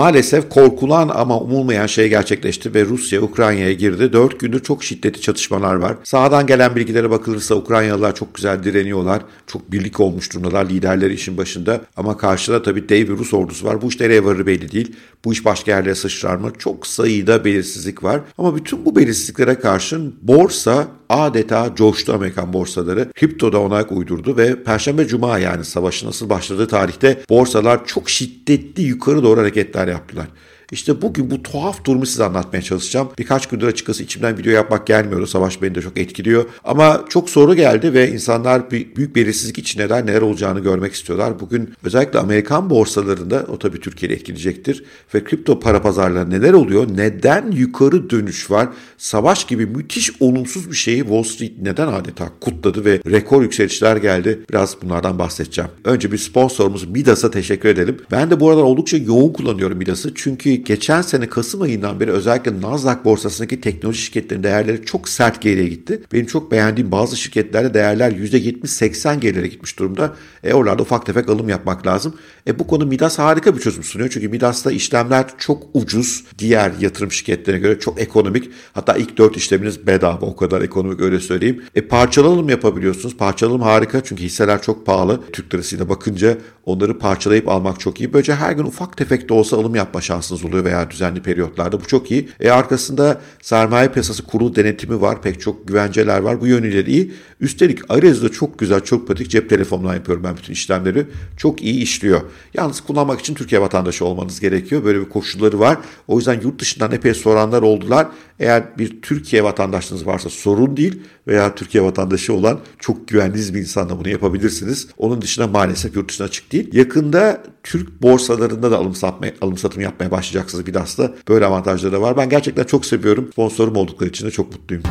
maalesef korkulan ama umulmayan şey gerçekleşti ve Rusya Ukrayna'ya girdi. Dört gündür çok şiddetli çatışmalar var. Sağdan gelen bilgilere bakılırsa Ukraynalılar çok güzel direniyorlar. Çok birlik olmuş durumdalar. Liderleri işin başında. Ama karşıda tabii dev bir Rus ordusu var. Bu iş nereye varır belli değil. Bu iş başka yerlere sıçrar mı? Çok sayıda belirsizlik var. Ama bütün bu belirsizliklere karşın borsa adeta coştu Amerikan borsaları. Kripto da ona uydurdu ve Perşembe Cuma yani savaşın nasıl başladığı tarihte borsalar çok şiddetli yukarı doğru hareketler yaptılar. İşte bugün bu tuhaf durumu size anlatmaya çalışacağım. Birkaç gündür açıkçası içimden video yapmak gelmiyordu. Savaş beni de çok etkiliyor. Ama çok soru geldi ve insanlar büyük belirsizlik içindeler. Neler olacağını görmek istiyorlar. Bugün özellikle Amerikan borsalarında o tabii Türkiye'de etkileyecektir. Ve kripto para pazarlarında neler oluyor? Neden yukarı dönüş var? Savaş gibi müthiş olumsuz bir şeyi Wall Street neden adeta kutladı ve rekor yükselişler geldi? Biraz bunlardan bahsedeceğim. Önce bir sponsorumuz Midas'a teşekkür edelim. Ben de bu aralar oldukça yoğun kullanıyorum Midas'ı. Çünkü geçen sene Kasım ayından beri özellikle Nasdaq borsasındaki teknoloji şirketlerinin değerleri çok sert geriye gitti. Benim çok beğendiğim bazı şirketlerde değerler %70-80 gerilere gitmiş durumda. E oralarda ufak tefek alım yapmak lazım. E bu konu Midas harika bir çözüm sunuyor. Çünkü Midas'ta işlemler çok ucuz. Diğer yatırım şirketlerine göre çok ekonomik. Hatta ilk 4 işleminiz bedava o kadar ekonomik öyle söyleyeyim. E parçalı alım yapabiliyorsunuz. Parçalı alım harika çünkü hisseler çok pahalı. Türk lirasıyla bakınca onları parçalayıp almak çok iyi. Böylece her gün ufak tefek de olsa alım yapma şansınız oluyor veya düzenli periyotlarda. Bu çok iyi. E arkasında sermaye piyasası kurulu denetimi var. Pek çok güvenceler var. Bu yönüyle iyi. Üstelik arayüzde çok güzel, çok pratik cep telefonundan yapıyorum ben bütün işlemleri. Çok iyi işliyor. Yalnız kullanmak için Türkiye vatandaşı olmanız gerekiyor. Böyle bir koşulları var. O yüzden yurt dışından epey soranlar oldular. Eğer bir Türkiye vatandaşınız varsa sorun değil veya Türkiye vatandaşı olan çok güvendiğiniz bir insanla bunu yapabilirsiniz. Onun dışında maalesef yurt dışına açık değil. Yakında Türk borsalarında da alım, satma, alım satım yapmaya başlayacaksınız bir Bidas'ta. Böyle avantajları da var. Ben gerçekten çok seviyorum. Sponsorum oldukları için de çok mutluyum.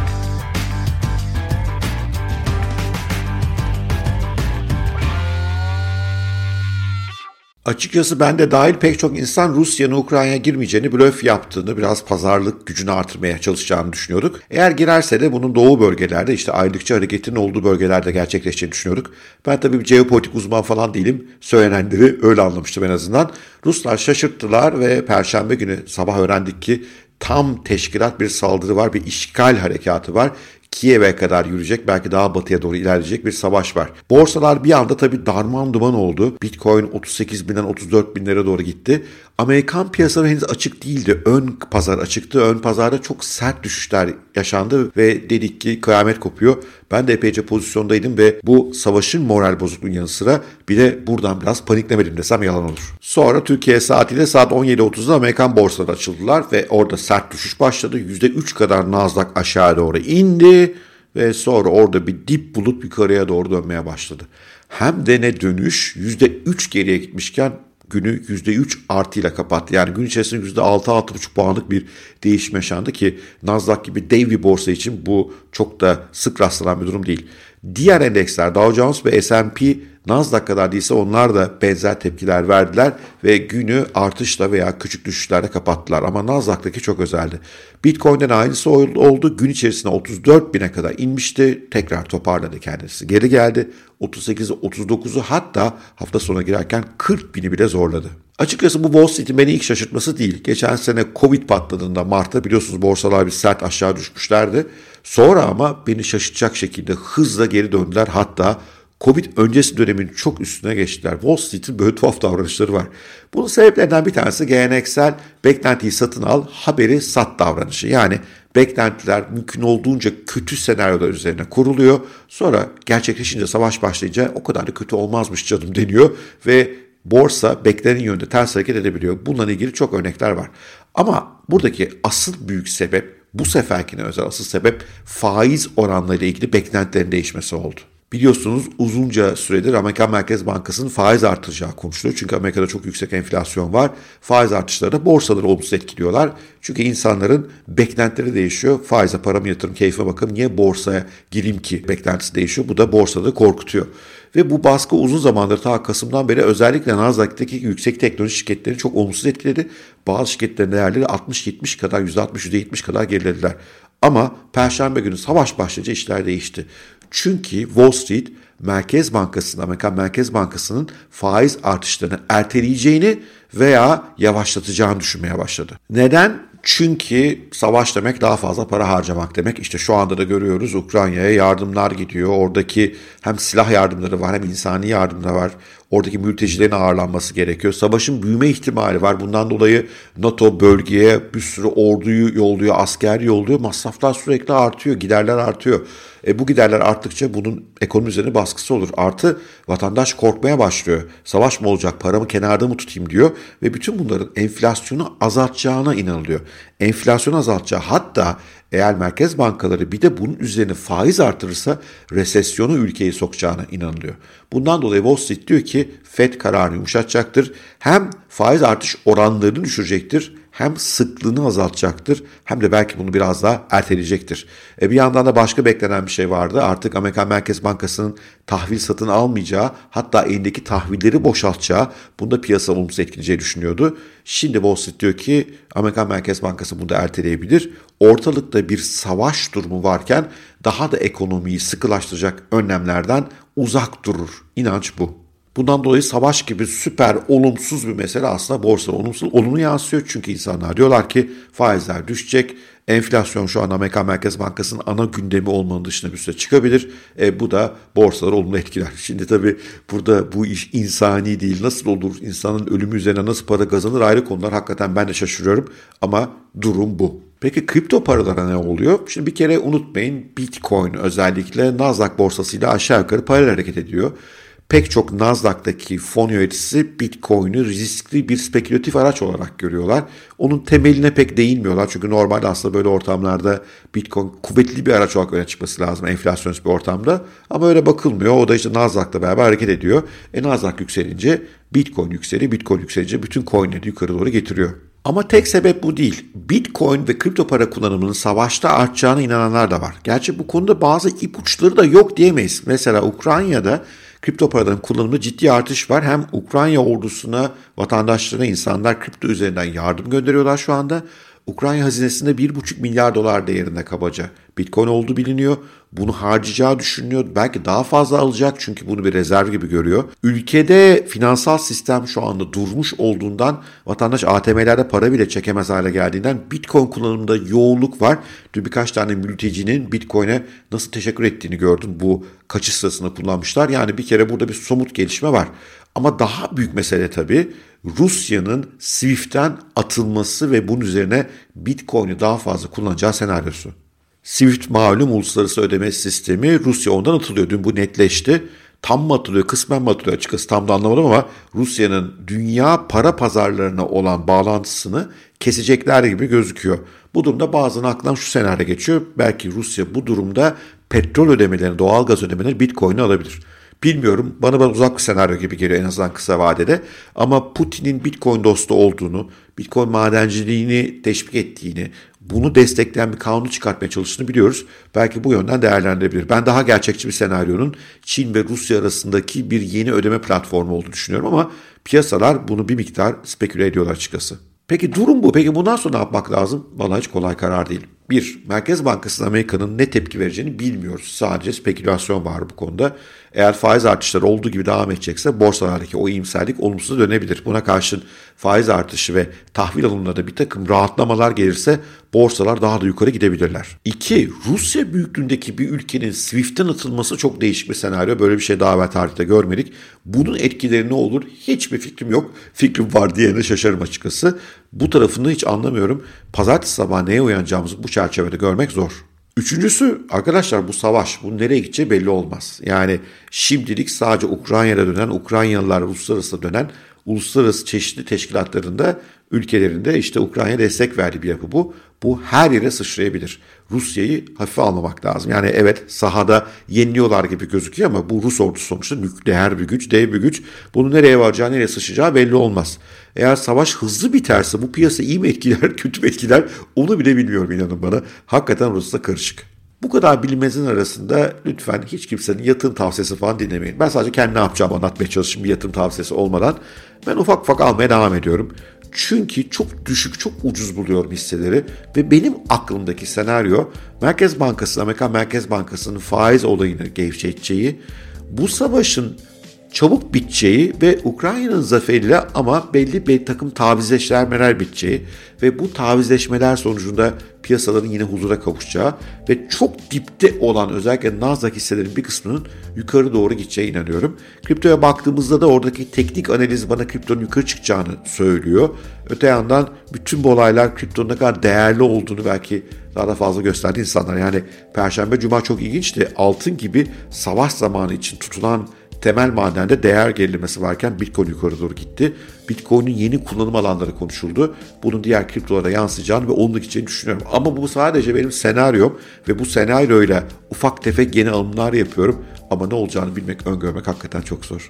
Açıkçası ben de dahil pek çok insan Rusya'nın Ukrayna'ya girmeyeceğini, blöf yaptığını, biraz pazarlık gücünü artırmaya çalışacağını düşünüyorduk. Eğer girerse de bunun doğu bölgelerde işte aylıkça hareketin olduğu bölgelerde gerçekleşeceğini düşünüyorduk. Ben tabii bir jeopolitik uzman falan değilim. Söylenenleri öyle anlamıştım en azından. Ruslar şaşırttılar ve Perşembe günü sabah öğrendik ki tam teşkilat bir saldırı var, bir işgal harekatı var. Kiev'e kadar yürüyecek belki daha batıya doğru ilerleyecek bir savaş var. Borsalar bir anda tabii darman duman oldu. Bitcoin 38 binden 34 binlere doğru gitti. Amerikan piyasaları henüz açık değildi. Ön pazar açıktı. Ön pazarda çok sert düşüşler yaşandı ve dedik ki kıyamet kopuyor. Ben de epeyce pozisyondaydım ve bu savaşın moral bozukluğunun yanı sıra bir de buradan biraz paniklemedim desem yalan olur. Sonra Türkiye saatiyle saat 17.30'da Amerikan borsaları açıldılar ve orada sert düşüş başladı. %3 kadar Nasdaq aşağı doğru indi ve sonra orada bir dip bulup yukarıya doğru dönmeye başladı. Hem de ne dönüş %3 geriye gitmişken günü %3 artıyla kapattı. Yani gün içerisinde %6-6,5 puanlık bir değişim yaşandı ki Nasdaq gibi dev bir borsa için bu çok da sık rastlanan bir durum değil. Diğer endeksler Dow Jones ve S&P Nasdaq kadar değilse onlar da benzer tepkiler verdiler ve günü artışla veya küçük düşüşlerle kapattılar. Ama Nasdaq'taki çok özeldi. Bitcoin'den aynısı oldu. Gün içerisinde 34 bine kadar inmişti. Tekrar toparladı kendisi. Geri geldi. 38'i 39'u hatta hafta sonu girerken 40 bini bile zorladı. Açıkçası bu Wall Street'in beni ilk şaşırtması değil. Geçen sene Covid patladığında Mart'ta biliyorsunuz borsalar bir sert aşağı düşmüşlerdi. Sonra ama beni şaşırtacak şekilde hızla geri döndüler. Hatta Covid öncesi dönemin çok üstüne geçtiler. Wall Street'in böyle tuhaf davranışları var. Bunun sebeplerinden bir tanesi geleneksel beklentiyi satın al, haberi sat davranışı. Yani beklentiler mümkün olduğunca kötü senaryolar üzerine kuruluyor. Sonra gerçekleşince savaş başlayınca o kadar da kötü olmazmış canım deniyor ve borsa beklenen yönde ters hareket edebiliyor. Bununla ilgili çok örnekler var. Ama buradaki asıl büyük sebep bu seferkine özel asıl sebep faiz oranlarıyla ilgili beklentilerin değişmesi oldu. Biliyorsunuz uzunca süredir Amerikan Merkez Bankası'nın faiz artıracağı konuşuluyor. Çünkü Amerika'da çok yüksek enflasyon var. Faiz artışları da borsaları olumsuz etkiliyorlar. Çünkü insanların beklentileri değişiyor. Faize paramı yatırım, keyfe bakın. Niye borsaya gireyim ki beklentisi değişiyor. Bu da borsada korkutuyor. Ve bu baskı uzun zamandır ta Kasım'dan beri özellikle Nasdaq'taki yüksek teknoloji şirketleri çok olumsuz etkiledi. Bazı şirketlerin değerleri 60-70 kadar, %60-%70 kadar gerilediler. Ama Perşembe günü savaş başlayınca işler değişti. Çünkü Wall Street Merkez Bankası'nın, Amerikan Merkez Bankası'nın faiz artışlarını erteleyeceğini veya yavaşlatacağını düşünmeye başladı. Neden? Çünkü savaş demek daha fazla para harcamak demek. İşte şu anda da görüyoruz Ukrayna'ya yardımlar gidiyor. Oradaki hem silah yardımları var hem insani yardımlar var. Oradaki mültecilerin ağırlanması gerekiyor. Savaşın büyüme ihtimali var. Bundan dolayı NATO bölgeye bir sürü orduyu yolluyor, asker yolluyor. Masraflar sürekli artıyor, giderler artıyor. E bu giderler arttıkça bunun ekonomi üzerine baskısı olur. Artı vatandaş korkmaya başlıyor. Savaş mı olacak, paramı kenarda mı tutayım diyor. Ve bütün bunların enflasyonu azaltacağına inanılıyor. Enflasyonu azaltacağı hatta eğer merkez bankaları bir de bunun üzerine faiz artırırsa resesyonu ülkeyi sokacağına inanılıyor. Bundan dolayı Wall Street diyor ki Fed kararını yumuşatacaktır. Hem faiz artış oranlarını düşürecektir hem sıklığını azaltacaktır hem de belki bunu biraz daha erteleyecektir. E bir yandan da başka beklenen bir şey vardı. Artık Amerikan Merkez Bankası'nın tahvil satın almayacağı hatta elindeki tahvilleri boşaltacağı bunda piyasa olumsuz etkileyeceği düşünüyordu. Şimdi Wall Street diyor ki Amerikan Merkez Bankası bunu da erteleyebilir. Ortalıkta bir savaş durumu varken daha da ekonomiyi sıkılaştıracak önlemlerden uzak durur. İnanç bu. Bundan dolayı savaş gibi süper olumsuz bir mesele aslında borsa olumsuz olumlu yansıyor. Çünkü insanlar diyorlar ki faizler düşecek. Enflasyon şu an Amerika Merkez Bankası'nın ana gündemi olmanın dışında bir süre çıkabilir. E, bu da borsaları olumlu etkiler. Şimdi tabii burada bu iş insani değil. Nasıl olur? İnsanın ölümü üzerine nasıl para kazanır ayrı konular. Hakikaten ben de şaşırıyorum ama durum bu. Peki kripto paralara ne oluyor? Şimdi bir kere unutmayın Bitcoin özellikle Nasdaq borsasıyla aşağı yukarı paralel hareket ediyor pek çok Nasdaq'taki fon yöneticisi Bitcoin'i riskli bir spekülatif araç olarak görüyorlar. Onun temeline pek değinmiyorlar. Çünkü normalde aslında böyle ortamlarda Bitcoin kuvvetli bir araç olarak öne çıkması lazım enflasyonist bir ortamda. Ama öyle bakılmıyor. O da işte Nasdaq'la beraber hareket ediyor. E Nasdaq yükselince Bitcoin yükseliyor. Bitcoin yükselince bütün coinleri yukarı doğru getiriyor. Ama tek sebep bu değil. Bitcoin ve kripto para kullanımının savaşta artacağına inananlar da var. Gerçi bu konuda bazı ipuçları da yok diyemeyiz. Mesela Ukrayna'da kripto paraların kullanımında ciddi artış var. Hem Ukrayna ordusuna, vatandaşlarına insanlar kripto üzerinden yardım gönderiyorlar şu anda. Ukrayna hazinesinde 1,5 milyar dolar değerinde kabaca Bitcoin olduğu biliniyor. Bunu harcayacağı düşünülüyor. Belki daha fazla alacak çünkü bunu bir rezerv gibi görüyor. Ülkede finansal sistem şu anda durmuş olduğundan vatandaş ATM'lerde para bile çekemez hale geldiğinden Bitcoin kullanımında yoğunluk var. Dün birkaç tane mültecinin Bitcoin'e nasıl teşekkür ettiğini gördüm. Bu kaçış sırasında kullanmışlar. Yani bir kere burada bir somut gelişme var. Ama daha büyük mesele tabii Rusya'nın SWIFT'ten atılması ve bunun üzerine Bitcoin'i daha fazla kullanacağı senaryosu. SWIFT malum uluslararası ödeme sistemi Rusya ondan atılıyor. Dün bu netleşti. Tam mı atılıyor, kısmen mi atılıyor açıkçası tam da anlamadım ama Rusya'nın dünya para pazarlarına olan bağlantısını kesecekler gibi gözüküyor. Bu durumda bazen aklından şu senaryo geçiyor. Belki Rusya bu durumda petrol ödemelerini, doğal gaz ödemelerini Bitcoin'e alabilir. Bilmiyorum bana bana uzak bir senaryo gibi geliyor en azından kısa vadede. Ama Putin'in Bitcoin dostu olduğunu, Bitcoin madenciliğini teşvik ettiğini, bunu destekleyen bir kanunu çıkartmaya çalıştığını biliyoruz. Belki bu yönden değerlendirebilir. Ben daha gerçekçi bir senaryonun Çin ve Rusya arasındaki bir yeni ödeme platformu olduğunu düşünüyorum ama piyasalar bunu bir miktar speküle ediyorlar açıkçası. Peki durum bu. Peki bundan sonra ne yapmak lazım? Bana hiç kolay karar değil. Bir, Merkez Bankası'nın Amerika'nın ne tepki vereceğini bilmiyoruz. Sadece spekülasyon var bu konuda. Eğer faiz artışları olduğu gibi devam edecekse borsalardaki o iyimserlik olumsuz dönebilir. Buna karşın faiz artışı ve tahvil alımlarında bir takım rahatlamalar gelirse borsalar daha da yukarı gidebilirler. İki, Rusya büyüklüğündeki bir ülkenin SWIFT'ten atılması çok değişik bir senaryo. Böyle bir şey daha evvel tarihte görmedik. Bunun etkileri ne olur hiçbir fikrim yok. Fikrim var diyene şaşarım açıkçası. Bu tarafını hiç anlamıyorum. Pazartesi sabahı neye uyanacağımızı bu çerçevede görmek zor. Üçüncüsü arkadaşlar bu savaş bu nereye gideceği belli olmaz. Yani şimdilik sadece Ukrayna'da dönen Ukraynalılar uluslararası dönen uluslararası çeşitli teşkilatlarında ülkelerinde işte Ukrayna destek verdiği bir yapı bu. Bu her yere sıçrayabilir. Rusya'yı hafife almamak lazım. Yani evet sahada yeniliyorlar gibi gözüküyor ama bu Rus ordusu sonuçta nükleer bir güç, dev bir güç. Bunu nereye varacağı, nereye sıçrayacağı belli olmaz. Eğer savaş hızlı biterse bu piyasa iyi mi etkiler, kötü mü etkiler onu bile bilmiyorum inanın bana. Hakikaten Rusya karışık. Bu kadar bilinmezin arasında lütfen hiç kimsenin yatırım tavsiyesi falan dinlemeyin. Ben sadece kendi ne yapacağımı anlatmaya çalışayım bir yatırım tavsiyesi olmadan. Ben ufak ufak almaya devam ediyorum. Çünkü çok düşük, çok ucuz buluyorum hisseleri ve benim aklımdaki senaryo Merkez Bankası, Amerikan Merkez Bankası'nın faiz olayını gevşeteceği, bu savaşın çabuk biteceği ve Ukrayna'nın zaferiyle ama belli bir takım tavizleşmeler biteceği ve bu tavizleşmeler sonucunda piyasaların yine huzura kavuşacağı ve çok dipte olan özellikle Nasdaq hisselerin bir kısmının yukarı doğru gideceğine inanıyorum. Kriptoya baktığımızda da oradaki teknik analiz bana kriptonun yukarı çıkacağını söylüyor. Öte yandan bütün bu olaylar kriptonun ne kadar değerli olduğunu belki daha da fazla gösterdi insanlar. Yani Perşembe Cuma çok ilginçti. Altın gibi savaş zamanı için tutulan temel madende değer gerilemesi varken Bitcoin yukarı doğru gitti. Bitcoin'in yeni kullanım alanları konuşuldu. Bunun diğer kriptolara yansıyacağını ve onun gideceğini düşünüyorum. Ama bu sadece benim senaryom ve bu senaryoyla ufak tefek yeni alımlar yapıyorum. Ama ne olacağını bilmek, öngörmek hakikaten çok zor.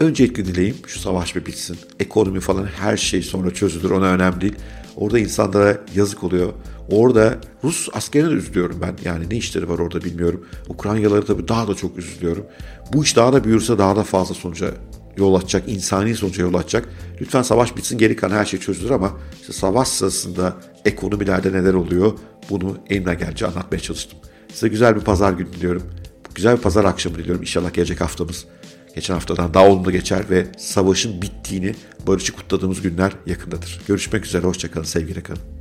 Öncelikli dileğim şu savaş bir bitsin. Ekonomi falan her şey sonra çözülür ona önemli değil. Orada insanlara yazık oluyor. Orada Rus askerine de üzülüyorum ben. Yani ne işleri var orada bilmiyorum. Ukraynalıları tabii daha da çok üzülüyorum. Bu iş daha da büyürse daha da fazla sonuca yol açacak, insani sonuca yol açacak. Lütfen savaş bitsin geri kalan her şey çözülür ama işte savaş sırasında ekonomilerde neler oluyor bunu elimden gelince anlatmaya çalıştım. Size güzel bir pazar günü diliyorum. Güzel bir pazar akşamı diliyorum. İnşallah gelecek haftamız geçen haftadan daha olumlu geçer ve savaşın bittiğini, barışı kutladığımız günler yakındadır. Görüşmek üzere, hoşçakalın, sevgiyle kalın.